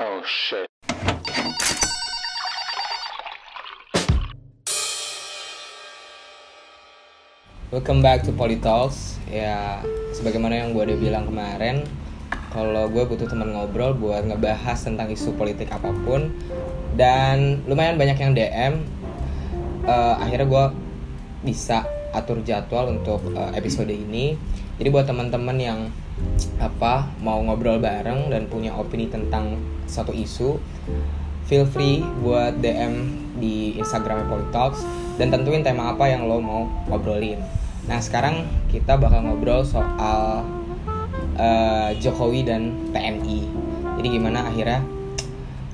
Oh shit. Welcome back to Politalks. Ya, sebagaimana yang gue udah bilang kemarin, kalau gue butuh teman ngobrol buat ngebahas tentang isu politik apa pun, dan lumayan banyak yang DM. Eh, akhirnya gue bisa atur jadwal untuk eh, episode ini. Jadi buat teman-teman yang apa mau ngobrol bareng dan punya opini tentang satu isu, feel free buat DM di Instagramnya Politalks dan tentuin tema apa yang lo mau ngobrolin. Nah sekarang kita bakal ngobrol soal eh, Jokowi dan TNI. Jadi gimana akhirnya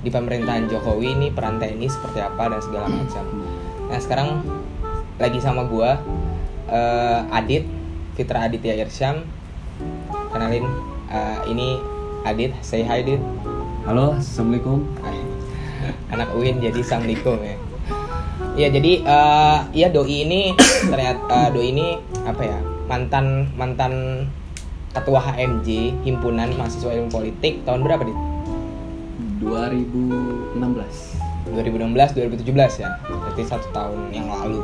di pemerintahan Jokowi ini peran TNI seperti apa dan segala macam. Nah sekarang lagi sama gua eh, Adit Fitra Aditya Irsyam. Kenalin eh, ini Adit, say hi Adit. Halo, assalamualaikum. anak UIN jadi Assalamualaikum ya ya jadi eh, ya doi ini ternyata eh, doi ini apa ya mantan mantan ketua HMJ himpunan mahasiswa ilmu politik tahun berapa dit? 2016. 2016 2017 ya? Berarti satu tahun yang lalu.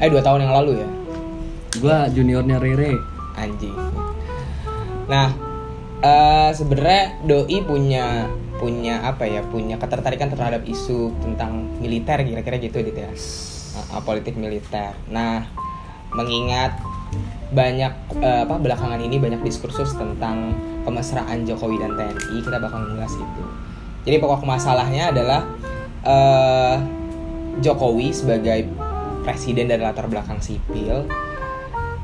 Eh dua tahun yang lalu ya? Gua juniornya Rere. anjing. Nah eh sebenarnya doi punya punya apa ya? Punya ketertarikan terhadap isu tentang militer kira-kira gitu gitu ya? Eh, politik militer. Nah mengingat banyak eh, apa belakangan ini banyak diskursus tentang kemesraan Jokowi dan TNI kita bakal mengulas itu jadi pokok masalahnya adalah eh Jokowi sebagai presiden dari latar belakang sipil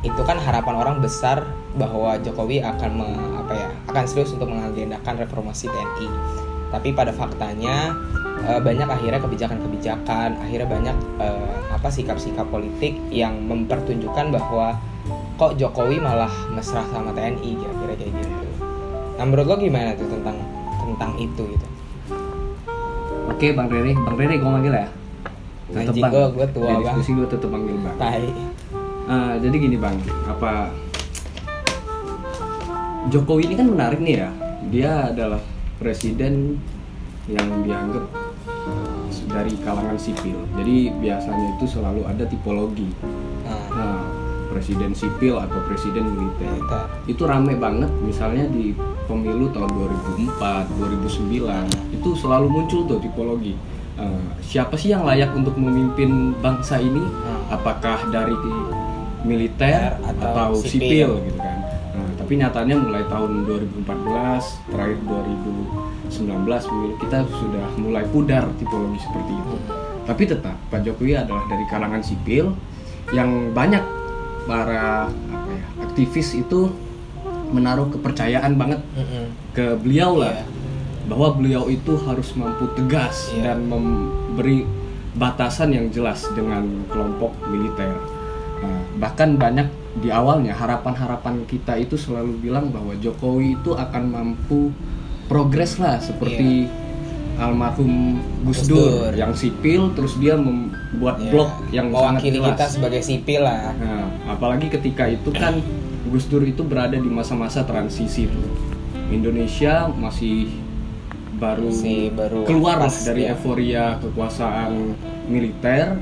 itu kan harapan orang besar bahwa Jokowi akan me- apa ya akan serius untuk mengagendakan reformasi TNI. Tapi pada faktanya eh, banyak akhirnya kebijakan-kebijakan, akhirnya banyak eh, apa sikap-sikap politik yang mempertunjukkan bahwa kok Jokowi malah mesra sama TNI kira-kira kayak gitu. Nah menurut lo gimana tuh tentang tentang itu gitu? Oke, Bang Rere. Bang Rere gua manggil ya. Anjing, Bang. gua- gua tua, Di Bang. diskusi gua tetep panggil Bang. Tai. Ah, jadi gini, Bang. Apa Jokowi ini kan menarik nih ya. Dia adalah presiden yang dianggap dari kalangan sipil. Jadi biasanya itu selalu ada tipologi. Presiden sipil atau presiden militer. militer. itu rame banget misalnya di pemilu tahun 2004, 2009 itu selalu muncul tuh tipologi Eh, siapa sih yang layak untuk memimpin bangsa ini Hmm. apakah dari militer Atau atau, sipil. sipil. gitu kan Nah, tapi nyatanya mulai tahun 2014 terakhir 2019 pemilu kita sudah mulai pudar tipologi seperti itu tapi tetap Pak Jokowi adalah dari kalangan sipil yang banyak para apa ya, aktivis itu menaruh kepercayaan banget Mm-mm. ke beliau lah Iya. bahwa beliau itu harus mampu tegas Iya. dan memberi batasan yang jelas dengan kelompok militer. Nah, bahkan banyak di awalnya harapan-harapan kita itu selalu bilang bahwa Jokowi itu akan mampu progres lah seperti almarhum Gus Dur. Yang sipil terus dia membuat Ya, blok yang sangat mewakili jelas. kita sebagai sipil lah. Nah, apalagi ketika itu kan Gus Dur itu berada di masa-masa transisi tuh. Indonesia masih baru, Masih baru keluar pas, dari ya. euforia kekuasaan militer.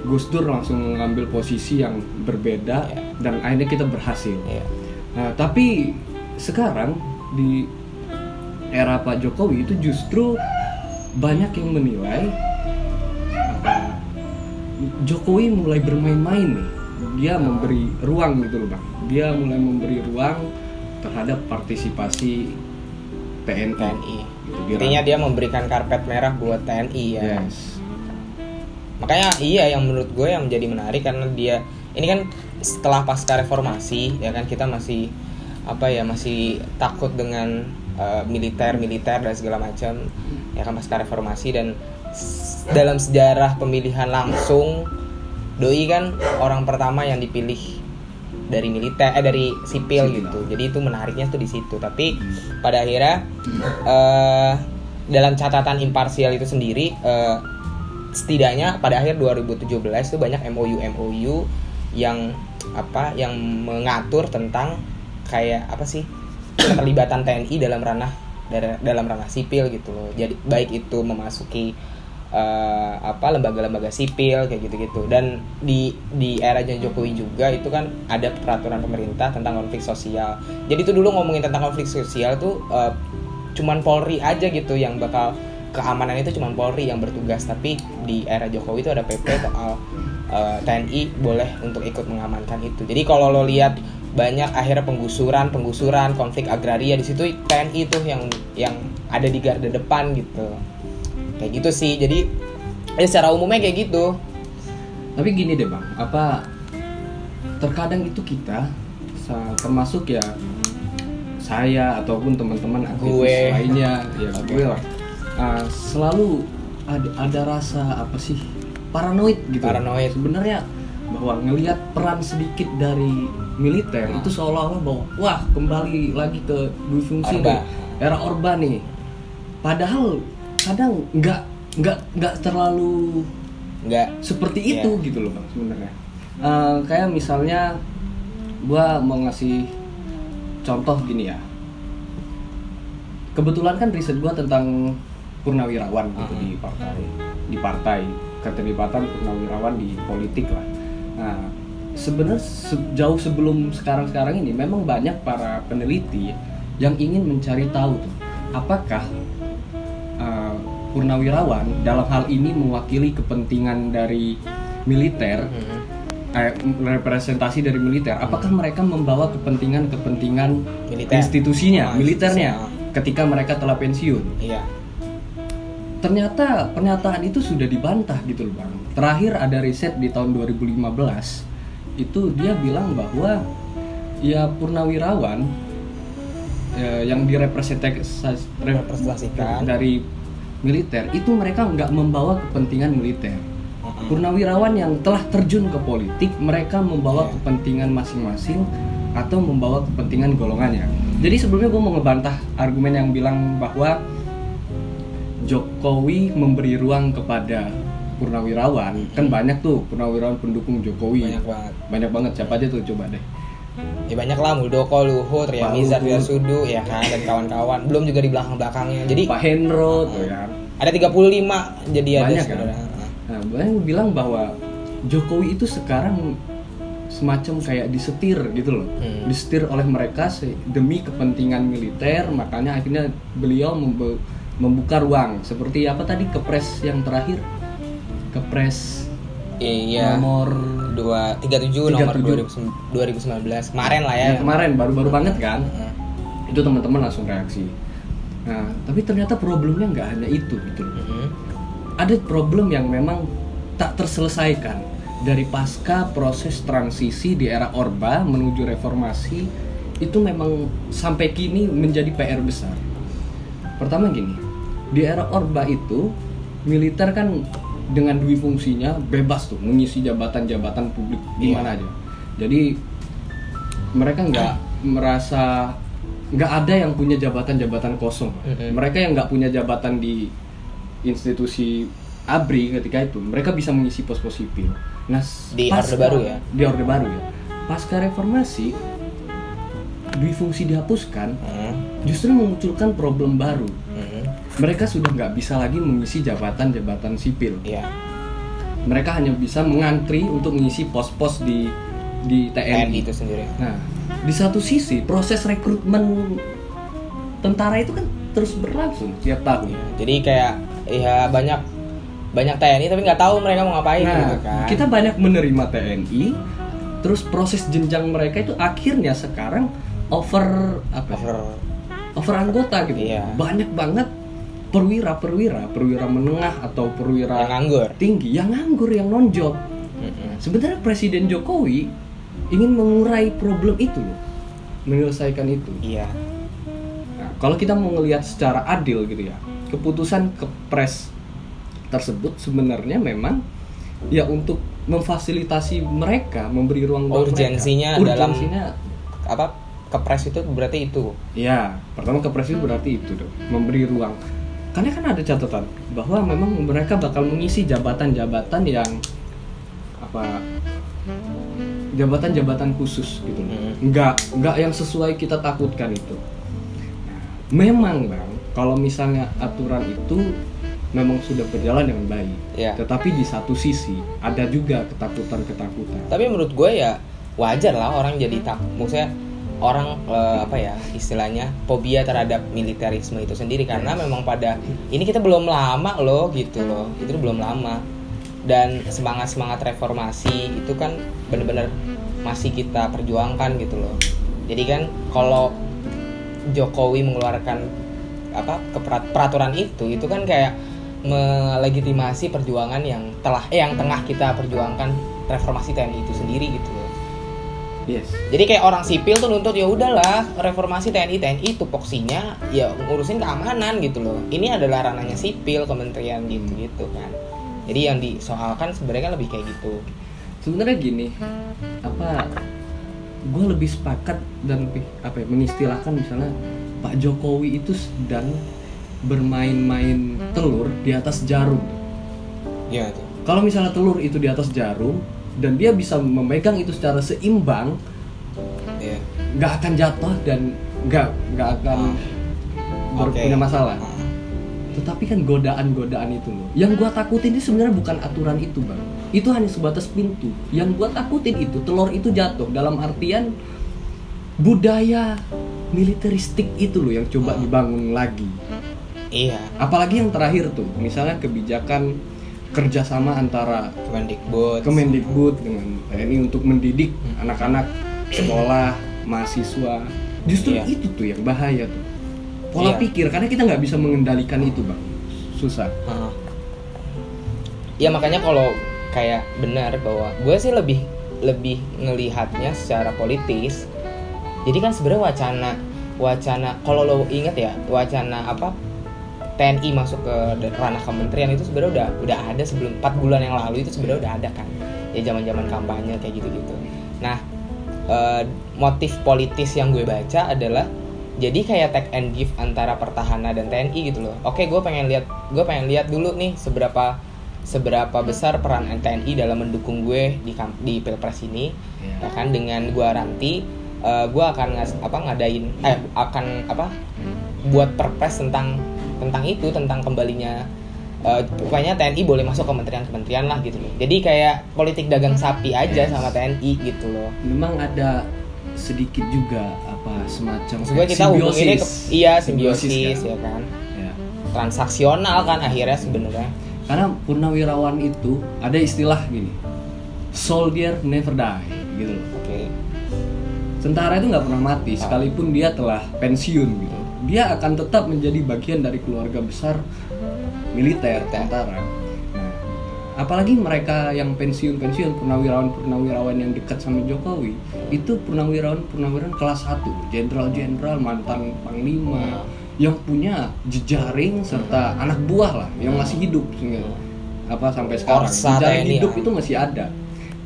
Gus Dur langsung mengambil posisi yang berbeda Ya. dan akhirnya kita berhasil. Iya. Nah, tapi sekarang di era Pak Jokowi itu justru banyak yang menilai apa, Jokowi mulai bermain-main nih. Dia memberi ruang gitu loh, Bang. Dia mulai memberi ruang terhadap partisipasi TNI. TNI. Gitu, dia Intinya dia memberikan karpet merah buat TNI ya. Yes. Makanya iya yang menurut gue yang menjadi menarik karena dia ini kan setelah pasca reformasi ya kan kita masih apa ya masih takut dengan eh, militer militer dan segala macam ya kan pasca reformasi. Dan dalam sejarah pemilihan langsung doi kan orang pertama yang dipilih dari militer eh dari sipil gitu. Jadi itu menariknya tuh di situ. Tapi pada akhirnya eh dalam catatan imparsial itu sendiri eh, setidaknya pada akhir 2017 itu banyak MOU MOU yang apa yang mengatur tentang kayak apa sih keterlibatan TNI dalam ranah dalam ranah sipil gitu loh. Jadi baik itu memasuki eh, apa lembaga-lembaga sipil kayak gitu-gitu dan di di era Jokowi juga itu kan ada peraturan pemerintah tentang konflik sosial. Jadi itu dulu ngomongin tentang konflik sosial tuh eh, cuman Polri aja gitu yang bakal keamanan itu cuman Polri yang bertugas tapi di era Jokowi itu ada PP soal eh, TNI boleh untuk ikut mengamankan itu. Jadi kalau lo lihat banyak akhirnya penggusuran, penggusuran, konflik agraria di situ TNI tuh yang yang ada di garda depan gitu. Kayak gitu sih. Jadi ya secara umumnya kayak gitu. Tapi gini deh bang, apa terkadang itu kita termasuk ya saya ataupun teman-teman aktivis Gue. lainnya ya gue lah Ah, selalu ada ada rasa apa sih paranoid gitu Paranoid. sebenarnya bahwa ngelihat peran sedikit dari militer Ah. itu seolah-olah bahwa wah kembali lagi ke dui fungsi Orba. nih era orba nih padahal kadang nggak nggak nggak terlalu Enggak seperti Iya. itu gitu loh bang sebenarnya Eh, kayak misalnya gua mau ngasih contoh gini ya kebetulan kan riset gua tentang purnawirawan gitu Ah. di partai di partai keterlibatan purnawirawan di politik lah nah sebenarnya se- jauh sebelum sekarang sekarang ini memang banyak para peneliti yang ingin mencari tahu tuh apakah uh, purnawirawan dalam hal ini mewakili kepentingan dari militer Mhm. eh, representasi dari militer apakah mereka membawa kepentingan-kepentingan Militer. institusinya Ah, militernya institusi, ketika mereka telah pensiun Iya. ternyata pernyataan itu sudah dibantah gitu loh bang terakhir ada riset di tahun 2015 itu dia bilang bahwa ya purnawirawan eh, yang direpresentasi Representasikan. dari militer itu mereka nggak membawa kepentingan militer purnawirawan yang telah terjun ke politik mereka membawa Iya. kepentingan masing-masing atau membawa kepentingan golongannya jadi sebelumnya gue mau ngebantah argumen yang bilang bahwa Jokowi memberi ruang kepada purnawirawan kan banyak tuh purnawirawan pendukung Jokowi Banyak banget. banyak banget siapa aja tuh coba deh Ya banyak lah Muldoko, Luhut, Ria Mizar. Ria Sudu ya kan dan kawan-kawan. Belum juga di belakang-belakangnya. Jadi Pak Hendro tuh kan ada 35 jadi ada Banyak, kan? Nah, banyak bilang bahwa Jokowi itu sekarang semacam kayak disetir gitu loh. Hmm. Disetir oleh mereka demi kepentingan militer, makanya akhirnya beliau membuka ruang. Seperti apa tadi kepres yang terakhir? Kepres Iya. nomor dua tiga tujuh nomor 37. 2019 kemarin lah ya. yang kemarin baru-baru banget kan? Heeh. Itu teman-teman langsung reaksi. Nah, tapi ternyata problemnya nggak hanya itu gitu loh. Mhm. ada problem yang memang tak terselesaikan dari pasca proses transisi di era Orba menuju reformasi itu memang sampai kini menjadi PR besar. Pertama gini, di era Orba itu militer kan dengan dui fungsinya bebas tuh mengisi jabatan-jabatan publik di Iya. mana aja. Jadi mereka nggak merasa nggak ada yang punya jabatan-jabatan kosong. Mhm. Mereka yang nggak punya jabatan di institusi ABRI ketika itu mereka bisa mengisi pos-pos sipil. Nah, Di pasca- Orde Baru ya? Di Orde Baru ya. Pasca reformasi dui fungsi dihapuskan Mhm. justru memunculkan problem baru. Mereka sudah nggak bisa lagi mengisi jabatan-jabatan sipil. Iya. Mereka hanya bisa mengantri untuk mengisi pos-pos di di TNI. TNI itu sendiri. Nah, di satu sisi proses rekrutmen tentara itu kan terus berlangsung tiap tahun. Iya. Jadi kayak ya banyak banyak TNI tapi nggak tahu mereka mau ngapain Nah, gitu kan. kita banyak menerima TNI, terus proses jenjang mereka itu akhirnya sekarang over apa? ya? over Over anggota gitu. Iya. Banyak banget perwira-perwira, perwira menengah atau perwira yang nganggur. tinggi yang nganggur, yang non job. Sebenarnya Presiden Jokowi ingin mengurai problem itu loh, menyelesaikan itu. Iya. Nah, kalau kita mau ngelihat secara adil gitu ya, keputusan kepres tersebut sebenarnya memang ya untuk memfasilitasi mereka, memberi ruang Urgensinya mereka. dalam- Urgensinya, Apa kepres itu berarti itu. ya pertama kepres itu berarti itu dong, memberi ruang. Karena kan ada catatan bahwa memang mereka bakal mengisi jabatan-jabatan yang apa jabatan-jabatan khusus gitu. Hmm. nggak nggak yang sesuai kita takutkan itu memang bang kalau misalnya aturan itu memang sudah berjalan dengan baik Iya. tetapi di satu sisi ada juga ketakutan-ketakutan tapi menurut gue ya wajar lah orang jadi tak maksudnya orang eh, apa ya istilahnya fobia terhadap militerisme itu sendiri. Karena memang pada ini kita belum lama loh gitu loh. Itu belum lama. Dan semangat semangat reformasi itu kan bener-bener masih kita perjuangkan gitu loh. Jadi kan kalau Jokowi mengeluarkan apa peraturan itu itu kan kayak melegitimasi perjuangan yang telah eh yang tengah kita perjuangkan reformasi TNI itu sendiri gitu loh. Yes Jadi kayak orang sipil tuh nuntut ya udahlah reformasi TNI TNI itu poksinya ya ngurusin keamanan gitu loh. Ini adalah ranahnya sipil kementerian gitu gitu kan. Jadi yang disoalkan sebenarnya kan lebih kayak gitu. sebenarnya gini apa gue lebih sepakat dan lebih apa ya mengistilahkan misalnya Pak Jokowi itu sedang bermain-main telur di atas jarum Iya tuh. kalau misalnya telur itu di atas jarum dan dia bisa memegang itu secara seimbang Iya. nggak akan jatuh dan nggak nggak akan ber- Oke. punya masalah Ah. tetapi kan godaan-godaan itu loh yang gua takutin ini sebenarnya bukan aturan itu bang itu hanya sebatas pintu yang gua takutin itu telur itu jatuh dalam artian budaya militeristik itu loh yang coba Hmm. dibangun lagi Iya. apalagi yang terakhir tuh misalnya kebijakan kerjasama antara Kemendikbud. Kemendikbud dengan TNI untuk mendidik Hmm. anak-anak sekolah mahasiswa justru Iya. itu tuh yang bahaya tuh pola Iya. pikir karena kita nggak bisa mengendalikan itu bang susah Heeh. Ya makanya kalau kayak benar bahwa gue sih lebih lebih ngelihatnya secara politis. Jadi kan sebenarnya wacana wacana kalau lo inget ya wacana apa TNI masuk ke ranah kementerian itu sebenarnya udah udah ada sebelum 4 bulan yang lalu itu sebenarnya udah ada kan. Ya zaman zaman kampanye kayak gitu gitu nah eh, motif politis yang gue baca adalah jadi kayak take and give antara pertahanan dan TNI gitu loh. Oke gue pengen lihat gue pengen lihat dulu nih seberapa seberapa besar peran TNI dalam mendukung gue di di pilpres ini. Ya kan dengan gue ranti eh, gue akan ngas, apa ngadain eh akan apa buat perpres tentang tentang itu tentang kembalinya eh, pokoknya TNI boleh masuk kementerian-kementerian lah gitu loh. Jadi kayak politik dagang sapi aja sama TNI gitu loh. Memang ada sedikit juga apa semacam maksud gue kita hubunginnya ke, iya simbiosis, kan? ya kan? Ya. transaksional kan akhirnya sebenarnya. Karena purnawirawan itu ada istilah gini soldier never die gitu loh. Oke. Tentara itu nggak pernah mati sekalipun dia telah pensiun gitu dia akan tetap menjadi bagian dari keluarga besar militer tentara nah, apalagi mereka yang pensiun pensiun purnawirawan purnawirawan yang dekat sama Jokowi itu purnawirawan purnawirawan kelas 1 jenderal jenderal mantan panglima yang punya jejaring serta anak buah lah yang masih hidup sehingga apa sampai sekarang jejaring hidup ya. itu masih ada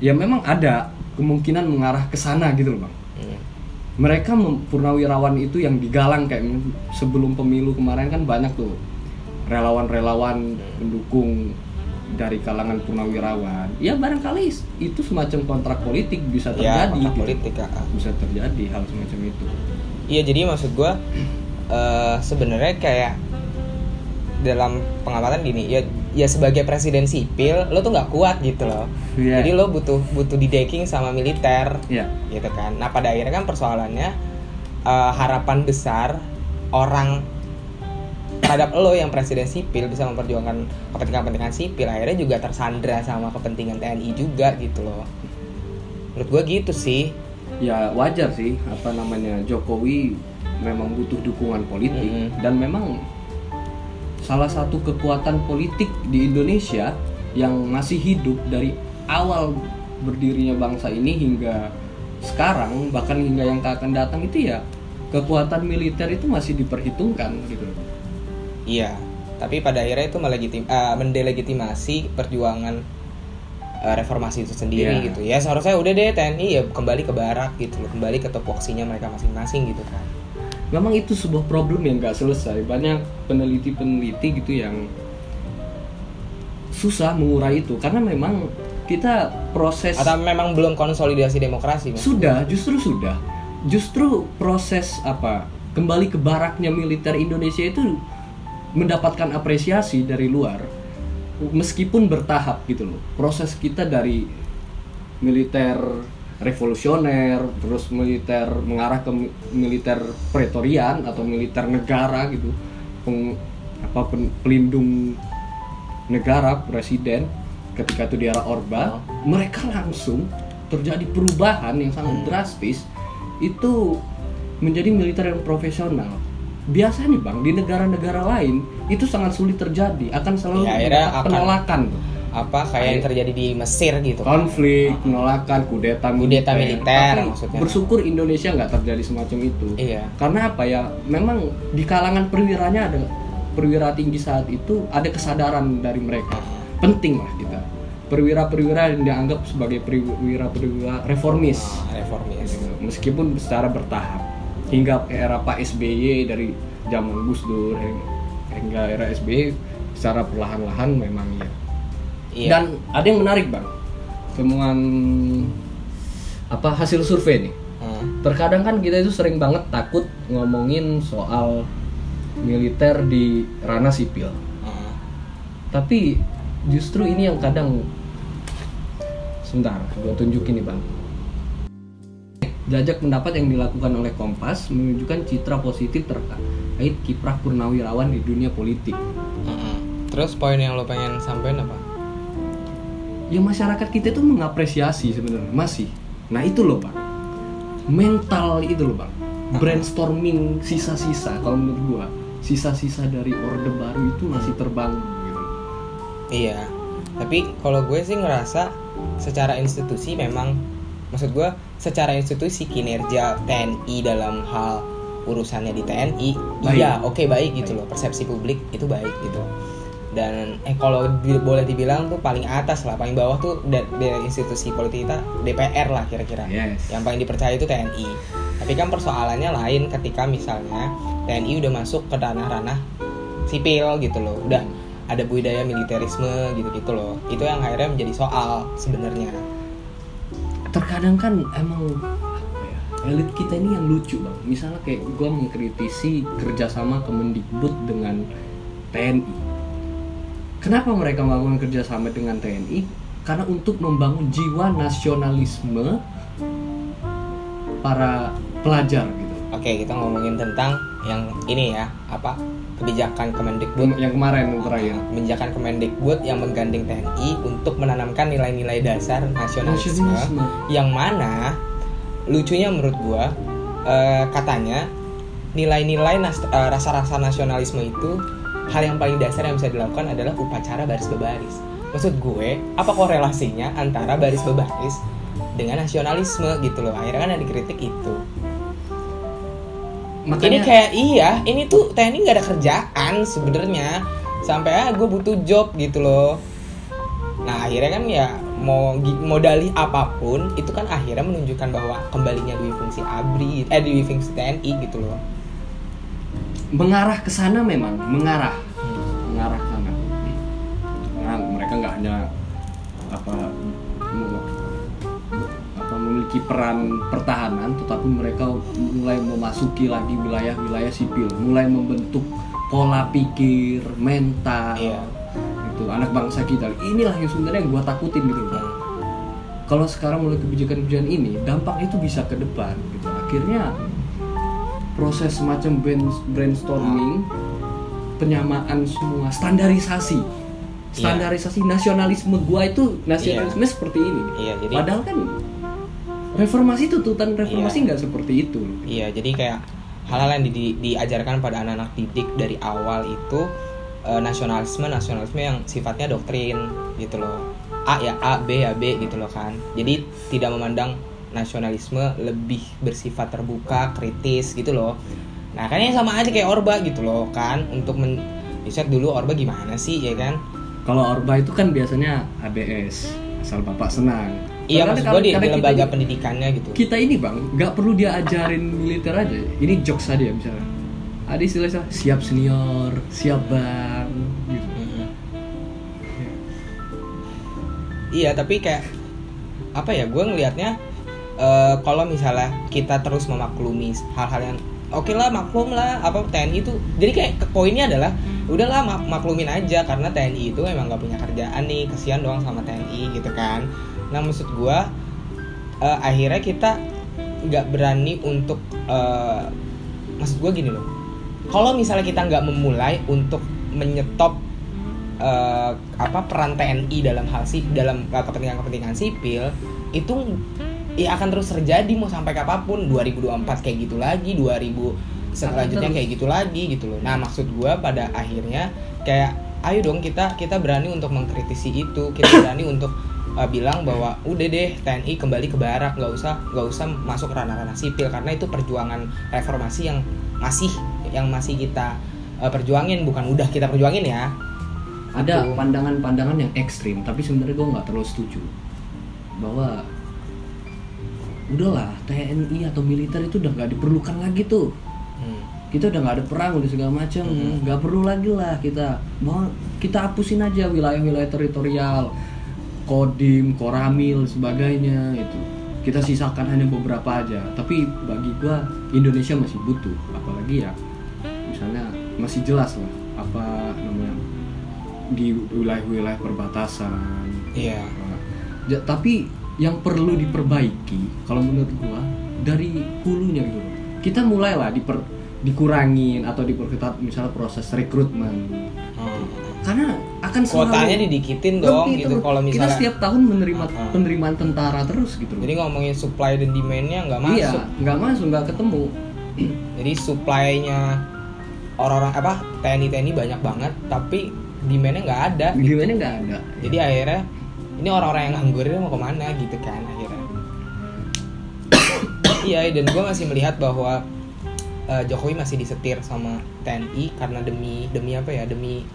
ya memang ada kemungkinan mengarah ke sana gitu loh bang Hmm. Mereka purnawirawan itu yang digalang kayak sebelum pemilu kemarin kan banyak tuh relawan-relawan pendukung dari kalangan purnawirawan ya barangkali itu semacam kontrak politik bisa ya terjadi kontrak gitu. politik ah. bisa terjadi hal semacam itu Iya jadi maksud gue eh sebenarnya kayak dalam pengamatan gini ya ya sebagai presiden sipil lo tuh nggak kuat gitu loh. Iya. jadi lo butuh butuh di decking sama militer ya gitu kan. Nah pada akhirnya kan persoalannya eh, harapan besar orang terhadap lo yang presiden sipil bisa memperjuangkan kepentingan-kepentingan sipil akhirnya juga tersandra sama kepentingan TNI juga gitu loh. Menurut gue gitu sih. Ya wajar sih apa namanya Jokowi memang butuh dukungan politik Mm-mm. dan memang salah satu kekuatan politik di Indonesia yang masih hidup dari awal berdirinya bangsa ini hingga sekarang bahkan hingga yang akan datang itu ya kekuatan militer itu masih diperhitungkan gitu Iya, tapi pada akhirnya itu melegitim, eh, mendelegitimasi perjuangan eh, reformasi itu sendiri Iya. gitu. Ya seharusnya udah deh TNI ya kembali ke barak gitu loh, kembali ke topoksinya mereka masing-masing gitu kan. Memang itu sebuah problem yang nggak selesai banyak peneliti-peneliti gitu yang susah mengurai itu karena memang kita proses Atau memang belum konsolidasi demokrasi? Mas? sudah justru sudah justru proses apa kembali ke baraknya militer Indonesia itu mendapatkan apresiasi dari luar meskipun bertahap gitu loh proses kita dari militer revolusioner terus militer mengarah ke mi- militer pretorian atau militer negara gitu. Peng- apa pen- pelindung negara presiden ketika itu di era Orba mereka langsung terjadi perubahan yang sangat drastis. Itu menjadi militer yang profesional. Biasanya bang di negara-negara lain itu sangat sulit terjadi. Akan selalu Ya, akhirnya akan- penolakan tuh. Apa kayak yang terjadi di Mesir gitu? kan? konflik penolakan kudeta Kudeta militer, Tapi maksudnya. bersyukur Indonesia nggak terjadi semacam itu Iya. karena apa ya memang di kalangan perwiranya ada perwira tinggi saat itu ada kesadaran dari mereka penting lah kita perwira-perwira yang dianggap sebagai perwira-perwira reformis Ah, reformis. meskipun secara bertahap hingga era Pak SBY dari zaman Gus Dur hing- hingga era SBY secara perlahan-lahan memang ya Iya. dan ada yang menarik bang temuan apa hasil survei nih Hmm. terkadang kan kita itu sering banget takut ngomongin soal militer di ranah sipil Hmm. tapi justru ini yang kadang sebentar gue tunjukin nih bang jajak pendapat yang dilakukan oleh Kompas menunjukkan citra positif terkait kiprah purnawirawan di dunia politik Hmm. Terus poin yang lo pengen sampaikan apa? Ya masyarakat kita itu mengapresiasi sebenarnya masih. Nah itu loh bang mental itu loh bang brainstorming sisa-sisa kalau menurut gua sisa-sisa dari orde baru itu masih terbangun gitu. Iya. Tapi kalau gue sih ngerasa secara institusi memang maksud gue secara institusi kinerja TNI dalam hal urusannya di TNI Baik. iya oke baik gitu loh. Persepsi publik itu baik gitu dan eh kalau di- boleh dibilang tuh paling atas lah paling bawah tuh da- dari institusi politik kita DPR lah kira-kira. Yes. yang paling dipercaya itu TNI tapi kan persoalannya lain ketika misalnya TNI udah masuk ke ranah-ranah sipil gitu loh. Udah ada budaya militerisme gitu-gitu loh. Itu yang akhirnya menjadi soal sebenarnya. Terkadang kan emang ya, elit kita ini yang lucu bang misalnya kayak gua mengkritisi kerjasama Kemendikbud dengan TNI kenapa mereka melakukan kerjasama dengan TNI karena untuk membangun jiwa nasionalisme para pelajar gitu. Oke kita ngomongin tentang yang ini ya apa? Kebijakan Kemendikbud. Yang kemarin yang terakhir. Kebijakan Kemendikbud yang menggandeng TNI untuk menanamkan nilai-nilai dasar nasionalisme, Nasionalisme. yang mana lucunya menurut gua eh, katanya nilai-nilai nas- eh, rasa-rasa nasionalisme itu hal yang paling dasar yang bisa dilakukan adalah upacara baris berbaris. Maksud gue, apa korelasinya antara baris berbaris dengan nasionalisme gitu loh? Akhirnya kan yang dikritik itu. Ini makanya kayak iya, ini tuh TNI nggak ada kerjaan sebenarnya. Sampai ah gue butuh job gitu loh. Nah akhirnya kan ya mau dalih apa pun itu kan akhirnya menunjukkan bahwa kembalinya dui fungsi ABRI, eh dui fungsi TNI gitu loh. Mengarah ke sana memang mengarah. Mengarah ke sana. Nah, mereka nggak hanya apa apa memiliki peran pertahanan tetapi mereka mulai memasuki lagi wilayah-wilayah sipil. Mulai membentuk pola pikir mental. Iya. itu anak bangsa kita. Inilah yang sebenarnya yang gua takutin gitu Bang. kalau sekarang mulai kebijakan-kebijakan ini dampaknya itu bisa ke depan gitu. Akhirnya proses semacam brain- brainstorming penyamaan semua standarisasi standarisasi nasionalisme gua itu nasionalisme seperti ini Iya jadi padahal kan reformasi tuntutan reformasi Iya. nggak seperti itu Iya, jadi kayak hal-hal yang di- di- diajarkan pada anak-anak didik dari awal itu eh, nasionalisme, nasionalisme yang sifatnya doktrin gitu loh. A ya A, B ya B gitu loh kan. Jadi tidak memandang nasionalisme lebih bersifat terbuka, kritis gitu loh. Nah, kan ini sama aja kayak Orba gitu loh kan untuk men riset dulu Orba gimana sih ya kan? kalau orba itu kan biasanya ABS asal bapak senang iya maksud kalau- gue di, di kita lembaga ini- pendidikannya gitu kita ini bang nggak perlu dia ajarin militer aja ini jokes aja misalnya ada istilah istilah siap senior siap bang gitu Mhm. Iya tapi kayak apa ya gue ngelihatnya eh, kalau misalnya kita terus memaklumi hal-hal yang oke lah maklum lah apa TNI itu jadi kayak ke poinnya adalah udahlah mak- maklumin aja karena TNI itu emang gak punya kerjaan nih kesian doang sama TNI gitu kan. Nah maksud gue eh, akhirnya kita nggak berani untuk eh, maksud gue gini loh. Kalau misalnya kita nggak memulai untuk menyetop eh, apa peran TNI dalam hal sih dalam eh, kepentingan-kepentingan sipil itu ya akan terus terjadi mau sampai kapan pun. 2024 kayak gitu lagi 2000 selanjutnya kayak gitu lagi gitu loh. Nah maksud gua pada akhirnya kayak ayo dong kita kita berani untuk mengkritisi itu. Kita berani untuk eh, bilang bahwa udah deh TNI kembali ke barak nggak usah nggak usah masuk ranah-ranah sipil. Karena itu perjuangan reformasi yang masih yang masih kita eh, perjuangin. Bukan udah kita perjuangin ya. Ada pandangan-pandangan yang ekstrim tapi sebenarnya gue nggak terlalu setuju bahwa udahlah TNI atau militer itu udah nggak diperlukan lagi tuh. Hmm. kita udah nggak ada perang udah segala macam. Mhm. nggak perlu lagi lah kita. Mau kita hapusin aja wilayah-wilayah teritorial. Kodim koramil sebagainya itu kita sisakan hanya beberapa aja. Tapi bagi gua Indonesia masih butuh. Apalagi ya misalnya masih jelas lah apa namanya di wilayah-wilayah perbatasan. Iya. Ja- tapi yang perlu diperbaiki kalau menurut gua dari hulunya gitu kita mulailah diper dikurangin atau diperketat misalnya proses rekrutmen Hmm. karena akan selalu Kuotanya didikitin dong gitu kalau kita misalnya. setiap tahun menerima Ah. penerimaan tentara terus gitu Jadi ngomongin supply dan demandnya nggak iya masuk. nggak masuk nggak ketemu Jadi supply-nya orang-orang apa TNI TNI banyak banget, tapi demandnya nggak ada. gimana nggak ada Jadi akhirnya ini orang-orang yang nganggur ini mau ke mana gitu kan akhirnya. iya dan gue masih melihat bahwa eh, Jokowi masih disetir sama TNI karena demi demi apa ya demi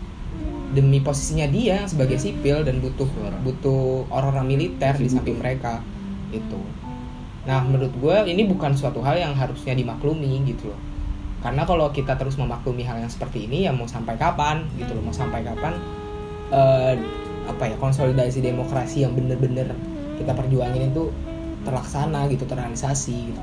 demi posisinya dia sebagai sipil dan butuh butuh orang-orang militer di samping mereka itu. Nah menurut gue ini bukan suatu hal yang harusnya dimaklumi gitu loh. Karena kalau kita terus memaklumi hal yang seperti ini ya mau sampai kapan gitu loh mau sampai kapan eh, apa ya konsolidasi demokrasi yang bener-bener kita perjuangin itu terlaksana gitu terrealisasi gitu.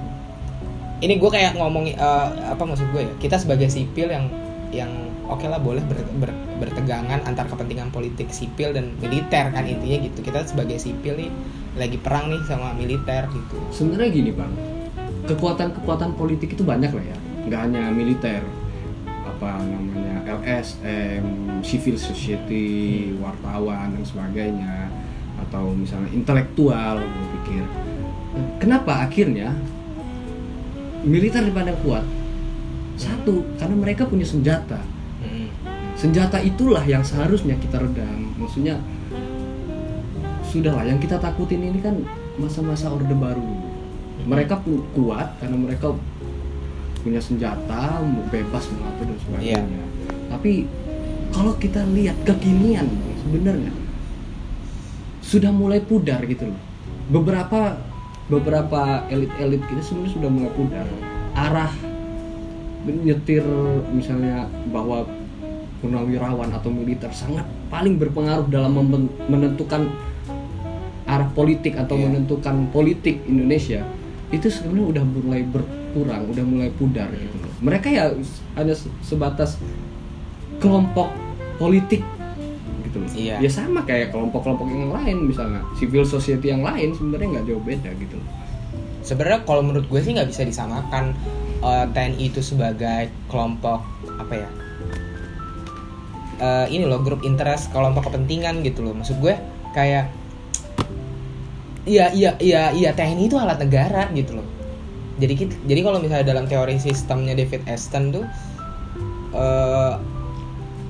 Ini gue kayak ngomongin eh, apa maksud gue ya kita sebagai sipil yang yang oke lah boleh ber- ber- bertegangan antar kepentingan politik sipil dan militer kan intinya gitu. Kita sebagai sipil nih lagi perang nih sama militer gitu. Sebenarnya gini bang. Kekuatan-kekuatan politik itu banyak lah ya. Nggak hanya militer apa namanya LSM civil society wartawan dan sebagainya atau misalnya intelektual gue pikir. Kenapa akhirnya militer dipandang kuat? Satu karena mereka punya senjata. Mm. senjata itulah yang seharusnya kita redam. Maksudnya sudahlah yang kita takutin ini kan masa-masa orde baru. Mereka pun kuat karena mereka punya senjata mau bebas mengatur dan sebagainya Iya. tapi kalau kita lihat kekinian sebenarnya sudah mulai pudar gitu loh beberapa beberapa elit-elit kita sebenarnya sudah mulai pudar arah menyetir misalnya bahwa purnawirawan atau militer sangat paling berpengaruh dalam menentukan arah politik atau Iya. menentukan politik Indonesia itu sebenarnya udah mulai berkurang, udah mulai pudar gitu loh. Mereka ya hanya se- sebatas kelompok politik gitu loh. Iya. Ya sama kayak kelompok-kelompok yang lain misalnya civil society yang lain sebenarnya nggak jauh beda gitu loh. sebenarnya kalau menurut gue sih nggak bisa disamakan eh, TNI itu sebagai kelompok apa ya Eh, ini loh grup interest kelompok kepentingan gitu loh maksud gue kayak iya iya iya iya TNI itu alat negara gitu loh jadi kita- jadi kalau misalnya dalam teori sistemnya David Aston tuh eh,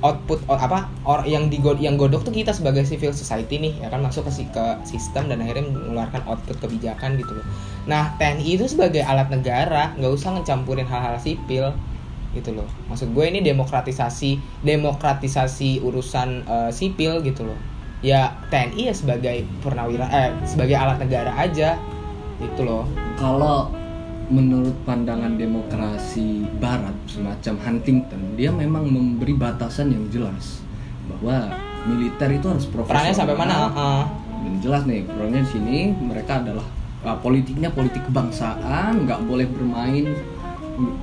output o- apa or yang digod yang godok tuh kita sebagai civil society nih ya kan masuk ke ke sistem dan akhirnya mengeluarkan output kebijakan gitu loh. Nah TNI itu sebagai alat negara nggak usah ngecampurin hal-hal sipil gitu loh. Maksud gue ini demokratisasi demokratisasi urusan eh, sipil gitu loh. Ya TNI ya sebagai purnawira eh sebagai alat negara aja. Itu loh. Kalau menurut pandangan demokrasi barat semacam Huntington dia memang memberi batasan yang jelas bahwa militer itu harus profesional. Perannya sampai mana? Heeh. dan jelas nih perannya di sini mereka adalah uh, politiknya politik kebangsaan nggak boleh bermain m-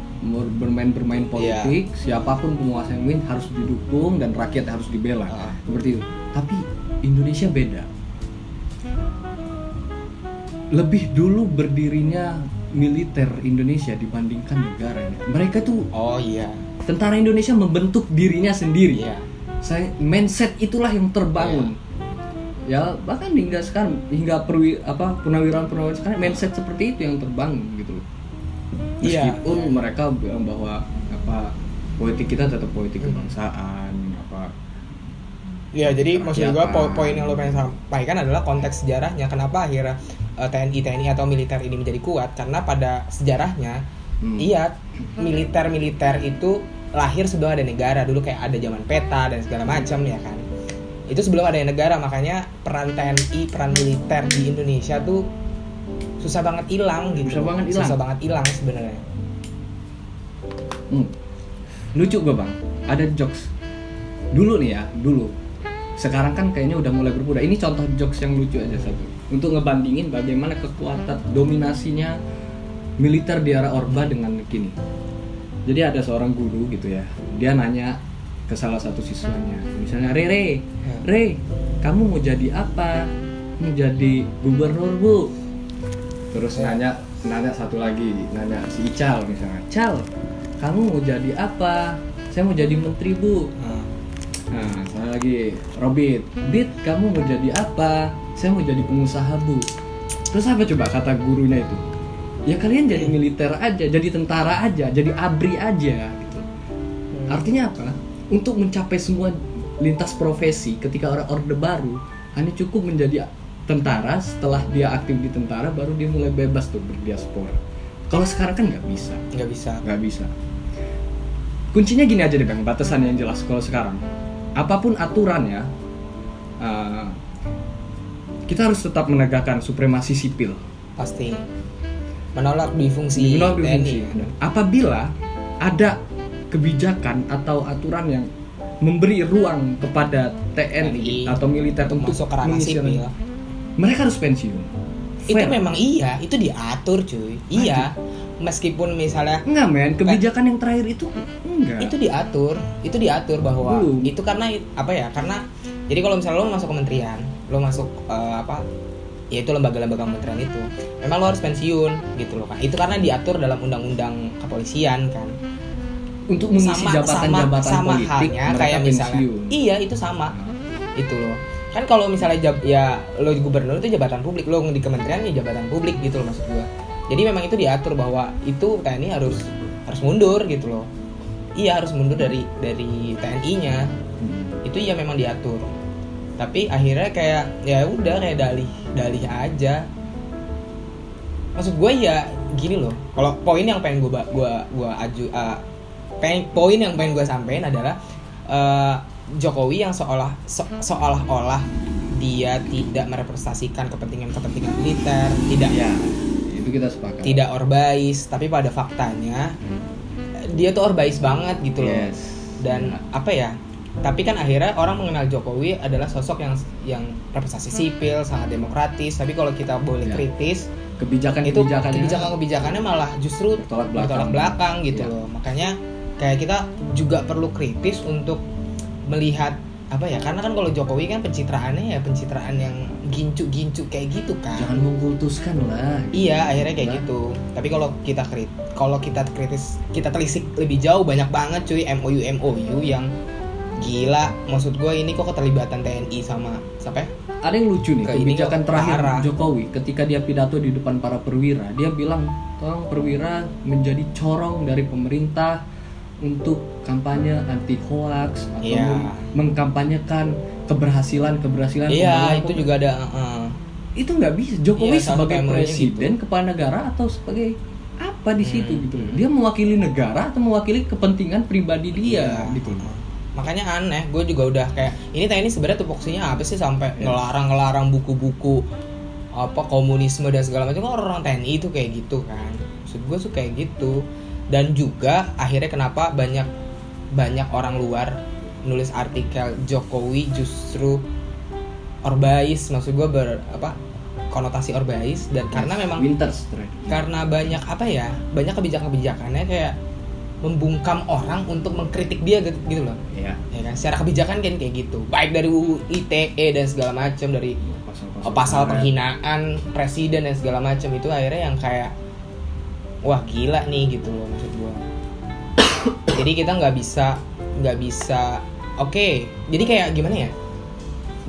bermain bermain politik. Siapa pun penguasa yang win harus didukung dan rakyat harus dibela. Ah. seperti itu. Tapi Indonesia beda. Lebih dulu berdirinya militer Indonesia dibandingkan negaranya mereka tuh oh iya. tentara Indonesia membentuk dirinya sendiri. Iya. Saya mindset itulah yang terbangun. Ya bahkan hingga sekarang hingga perwi apa purnawirawan purnawirawan sekarang mindset seperti itu yang terbangun gitu loh. Iya, meskipun mereka bilang bahwa apa politik kita tetap politik kebangsaan Iya, jadi maksud gua po- poin yang lo pengen sampaikan adalah konteks sejarahnya. Kenapa akhirnya eh, TNI TNI atau militer ini menjadi kuat? Karena pada sejarahnya, Hmm. iya militer militer itu lahir sebelum ada negara. Dulu kayak ada zaman peta dan segala macam ya kan. Itu sebelum ada negara, makanya peran TNI, peran militer di Indonesia tuh susah banget hilang gitu. Susah banget hilang. Susah banget hilang sebenarnya. Hmm. Lucu gue bang, ada jokes. Dulu nih ya, dulu. Sekarang kan kayaknya udah mulai berubah. Ini contoh jokes yang lucu aja satu. Untuk ngebandingin bagaimana kekuatan dominasinya militer di era Orba dengan kini. Jadi ada seorang guru gitu ya, dia nanya ke salah satu siswanya, misalnya Rere, Re, kamu mau jadi apa? Mau jadi gubernur bu? Terus nanya, nanya satu lagi, nanya si Ical misalnya, Cal, kamu mau jadi apa? Saya mau jadi menteri bu. Nah, Nah, saya lagi Robit, Bit, kamu mau jadi apa? Saya mau jadi pengusaha bu. Terus apa coba kata gurunya itu? Ya kalian jadi militer aja, jadi tentara aja, jadi abri aja gitu. Artinya apa? Untuk mencapai semua lintas profesi ketika orang orde baru hanya cukup menjadi tentara setelah dia aktif di tentara baru dia mulai bebas tuh berdiaspora. Kalau sekarang kan nggak bisa, nggak bisa. nggak bisa. Kuncinya gini aja deh bang, batasan yang jelas kalau sekarang. Apa pun aturannya, eh, kita harus tetap menegakkan supremasi sipil. Pasti. Menolak difungsi Menolak TNI. difungsi. Dan Apabila ada kebijakan atau aturan yang memberi ruang kepada TNI TNI atau militer untuk masuk ke ranah sipil. mereka harus pensiun. itu Fair. memang iya itu diatur cuy iya meskipun misalnya enggak men, kebijakan yang terakhir itu enggak. itu diatur. Itu diatur bahwa Belum. itu karena apa ya karena jadi kalau misalnya lo masuk kementerian lo masuk eh, apa ya itu lembaga-lembaga kementerian itu memang lo harus pensiun gitu loh kan itu karena diatur dalam undang-undang kepolisian kan. Untuk mengisi jabatan-jabatan sama politik halnya kayak misalnya pensiun. iya itu sama. Itu loh. Kan kalau misalnya jab, ya lo gubernur itu jabatan publik lo di kementerian ya jabatan publik gitu loh maksud gua. Jadi memang itu diatur bahwa itu TNI harus harus mundur gitu loh iya harus mundur dari dari TNI-nya Hmm. itu ya memang diatur. Tapi akhirnya kayak ya udah kayak dalih dalih aja. Maksud gue ya gini loh kalau poin yang pengen gue gua gua aju uh, pengen poin yang pengen gue sampein adalah uh, Jokowi yang seolah se- seolah-olah dia tidak merepresentasikan kepentingan-kepentingan militer tidak ya itu kita sepakat. tidak orbais tapi pada faktanya dia tuh orbais banget gitu loh Yes. dan apa ya tapi kan akhirnya orang mengenal Jokowi adalah sosok yang yang representasi sipil sangat demokratis tapi kalau kita boleh Ya. kritis kebijakan itu kebijakannya kebijakan-kebijakannya malah justru Bertolak belakang. bertolak belakang gitu Ya. loh makanya kayak kita juga perlu kritis untuk melihat apa ya karena kan kalau Jokowi kan pencitraannya ya pencitraan yang gincu-gincu kayak gitu kan jangan mengkultuskan lah Iya, akhirnya kayak Nah. gitu. Tapi kalau kita krit, kalau kita kritis, kita telisik lebih jauh banyak banget cuy MOU MOU yang gila. Maksud gue ini kok keterlibatan TNI sama siapa? ya? ada yang lucu nih Ke kebijakan terakhir parah. Jokowi ketika dia pidato di depan para perwira dia bilang tolong perwira menjadi corong dari pemerintah untuk kampanye anti hoax atau Iya. mem- mengkampanyekan keberhasilan keberhasilan Iya, itu juga ada. uh-uh. itu nggak bisa Jokowi Iya, sama sebagai presiden gitu. kepala negara atau sebagai apa di situ Hmm. gitu loh dia mewakili negara atau mewakili kepentingan pribadi dia Iya. gitu loh makanya aneh gue juga udah kayak ini TNI sebenarnya tupoksinya apa sih sampai ngelarang ngelarang buku-buku apa komunisme dan segala macam kan orang TNI itu kayak gitu kan maksud gue tuh kayak gitu dan juga akhirnya kenapa banyak banyak orang luar nulis artikel Jokowi justru orbais maksud gue ber apa konotasi orbais dan karena memang winter karena banyak apa ya banyak kebijakan-kebijakannya kayak membungkam orang untuk mengkritik dia gitu, gitu loh. Ya ya kan? Secara kebijakan kan kayak gitu. Baik dari UU ITE dan segala macam dari oh, pasal karet. penghinaan presiden dan segala macam itu akhirnya yang kayak wah gila nih gitu loh maksud gua. Jadi kita nggak bisa nggak bisa oke jadi kayak gimana ya?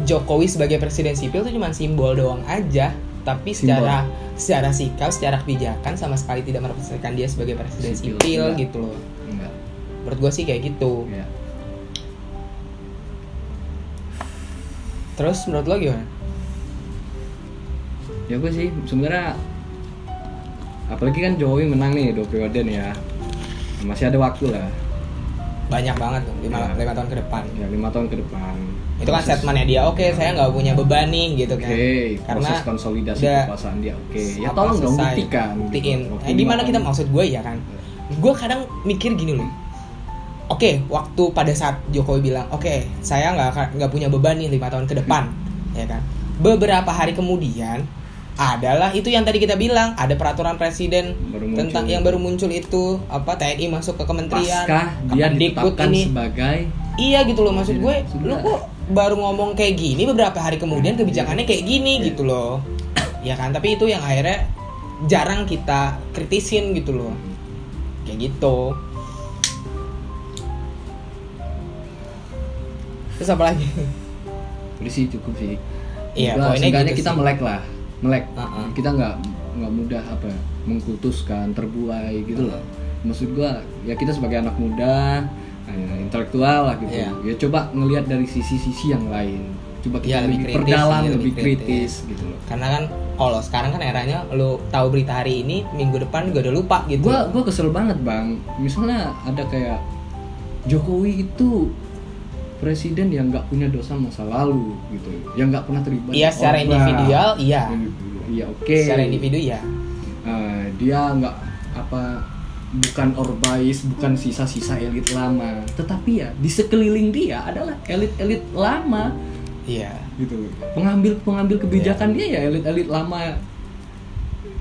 Jokowi sebagai presiden sipil itu cuma simbol doang aja tapi Simbol. secara secara sikap secara kebijakan sama sekali tidak merepresentasikan dia sebagai presiden Sipil, sipil, enggak. gitu loh. Enggak. Menurut gua sih kayak gitu. Ya terus menurut lo gimana? Ya gue sih sebenarnya apalagi kan Jokowi menang nih dua periode nih ya. Masih ada waktu lah. Banyak banget tuh lima, Ya. lima tahun ke depan. Ya lima tahun ke depan. Itu kan Proses- statementnya dia oke saya nggak punya beban nih gitu kan. Proses konsolidasi udah kekuasaan dia. Oke, ya apa, tolong dong buktikan. gitu. buktiin. Waktu eh, lima gimana kita maksud gue ya kan? Gue kadang mikir gini loh. Oke waktu pada saat Jokowi bilang oke saya nggak nggak punya beban nih lima tahun ke depan ya kan? Beberapa hari kemudian adalah itu yang tadi kita bilang ada peraturan presiden Baru muncul. tentang yang baru muncul itu apa TNI masuk ke kementerian Paskah dia Kemendikbud ditetapkan ini sebagai Iya gitu loh maksud gue, lu kok baru ngomong kayak gini beberapa hari kemudian kebijakannya kayak gini Iya. gitu loh. Ya kan, tapi itu yang akhirnya jarang kita kritisin gitu loh. Kayak gitu. Terus apa lagi? Udah sih cukup sih. Iya, poinnya gitu kita sih. melek lah, melek. Uh-uh. Kita nggak nggak mudah apa ya, mengkultuskan, terbuai gitu loh. Maksud gua ya kita sebagai anak muda, eh, intelektual lah gitu. Iya. Ya coba ngelihat dari sisi-sisi yang lain. Coba kita Iya, lebih lebih, kritis perdalam, sih, lebih, lebih kritis. kritis. gitu loh. Karena kan kalau sekarang kan eranya lu tahu berita hari ini, minggu depan juga udah lupa gitu. Gua gua kesel banget bang. Misalnya ada kayak Jokowi itu presiden yang nggak punya dosa masa lalu gitu, yang nggak pernah terlibat. Iya, secara orba. individual, iya. Iya oke. Secara individu ya. Eh, dia nggak apa bukan orbais, bukan sisa-sisa elit lama, tetapi ya di sekeliling dia adalah elit-elit lama Iya. gitu. Pengambil pengambil kebijakan dia ya elit-elit lama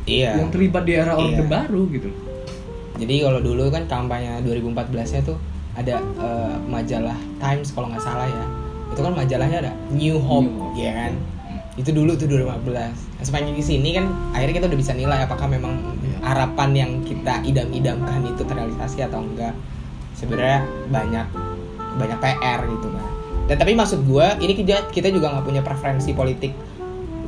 Iya. yang terlibat di era orde Iya. baru gitu. Jadi kalau dulu kan kampanye 2014-nya tuh ada eh, majalah Times kalau nggak salah ya. Itu kan majalahnya ada New Hope, New Hope. ya kan? Itu dulu tuh 2015. Nah, sepanjang di sini kan akhirnya kita udah bisa nilai apakah memang Iya. harapan yang kita idam-idamkan itu terrealisasi atau enggak. Sebenarnya banyak banyak PR gitu kan. Dan tapi maksud gua ini kita kita juga nggak punya preferensi politik.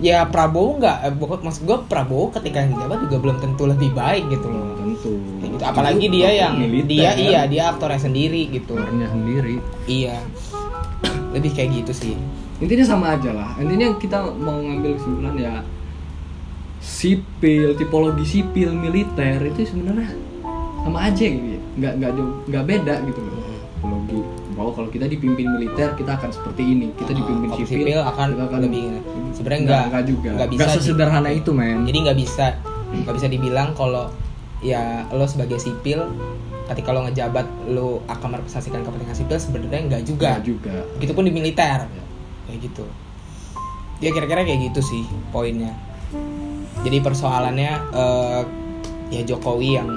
Ya Prabowo nggak, eh, maksud gua Prabowo ketika yang juga belum tentu lebih baik gitu loh. Tentu. Kayak gitu. Apalagi dia yang militer, dia iya dia aktornya sendiri gitu. aktornya sendiri. Iya. Lebih kayak gitu sih. Intinya sama aja lah. Intinya kita mau ngambil kesimpulan ya sipil, tipologi sipil, militer itu sebenarnya sama aja gitu ya. Nggak nggak nggak beda gitu loh. Tipologi bahwa kalau kita dipimpin militer kita akan seperti ini. Kita dipimpin Kalau sipil, sipil akan kita lebih sebenarnya nggak nggak juga. nggak bisa di- sesederhana itu men. Jadi nggak bisa nggak bisa dibilang kalau ya lo sebagai sipil ketika lo ngejabat lo akan merepresentasikan kepentingan sipil sebenarnya nggak juga. Nggak juga. Begitupun di militer kayak gitu. Ya kira-kira kayak gitu sih poinnya. Jadi persoalannya eh, ya Jokowi yang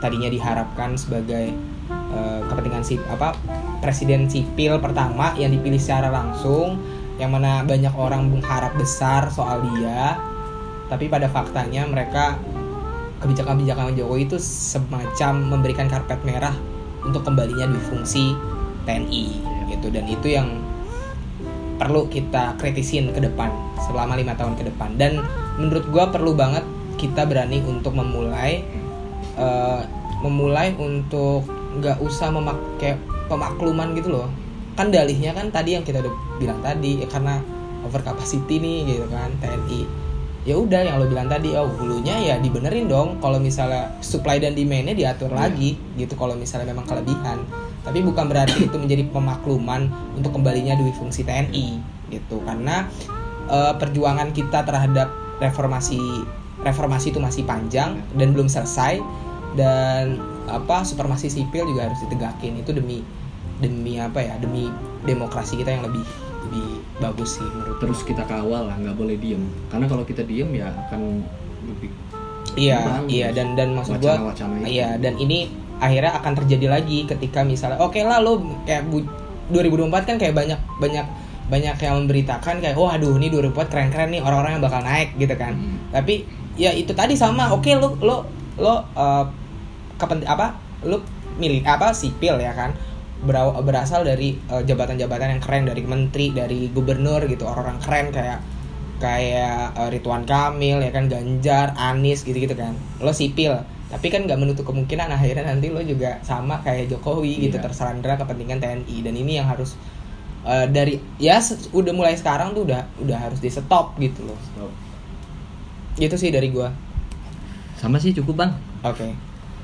tadinya diharapkan sebagai eh, kepentingan sip apa presiden sipil pertama yang dipilih secara langsung yang mana banyak orang mengharap besar soal dia tapi pada faktanya mereka kebijakan-kebijakan Jokowi itu semacam memberikan karpet merah untuk kembalinya di fungsi TNI gitu. Dan itu yang perlu kita kritisin ke depan selama lima tahun ke depan. Dan menurut gua perlu banget kita berani untuk memulai eh, memulai untuk nggak usah memakai pemakluman gitu loh. Kan dalihnya kan tadi yang kita udah bilang tadi ya karena over capacity nih gitu kan TNI ya udah yang lo bilang tadi oh hulunya ya dibenerin dong. Kalau misalnya supply dan demandnya diatur Iya. lagi gitu kalau misalnya memang kelebihan. Tapi bukan berarti itu menjadi pemakluman untuk kembalinya dui fungsi TNI gitu. Karena eh, perjuangan kita terhadap reformasi reformasi itu masih panjang dan belum selesai. Dan apa supremasi sipil juga harus ditegakin itu demi demi apa ya demi demokrasi kita yang lebih lebih bagus sih menurut terus kita kawal lah nggak boleh diem karena kalau kita diem ya akan lebih Iya, Bang, iya dan dan maksud gua wacana-wacana itu. iya dan ini akhirnya akan terjadi lagi ketika misalnya oke lah lo kayak bu, 2024 kan kayak banyak banyak banyak yang memberitakan kayak oh aduh ini 2024 keren-keren nih orang-orang yang bakal naik gitu kan. Hmm. Tapi ya itu tadi sama oke lo lo lo eh, kepen- apa lo milik apa sipil ya kan Bera- berasal dari eh, jabatan-jabatan yang keren dari menteri dari gubernur gitu orang-orang keren kayak kayak eh, Ridwan Kamil ya kan Ganjar Anies gitu-gitu kan lo sipil tapi kan nggak menutup kemungkinan akhirnya nanti lo juga sama kayak Jokowi gitu Iya. tersandra kepentingan TNI dan ini yang harus eh, dari ya se- udah mulai sekarang tuh udah udah harus di stop gitu loh Stop. itu sih dari gua sama sih cukup bang Oke.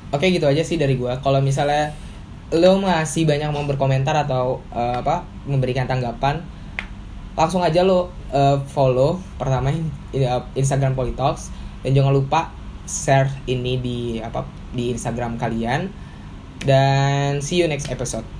Oke gitu aja sih dari gua. Kalau misalnya lo masih banyak mau berkomentar atau eh, apa memberikan tanggapan, langsung aja lo eh, follow pertama in- in- Instagram Politalks dan jangan lupa share ini di apa di Instagram kalian dan see you next episode.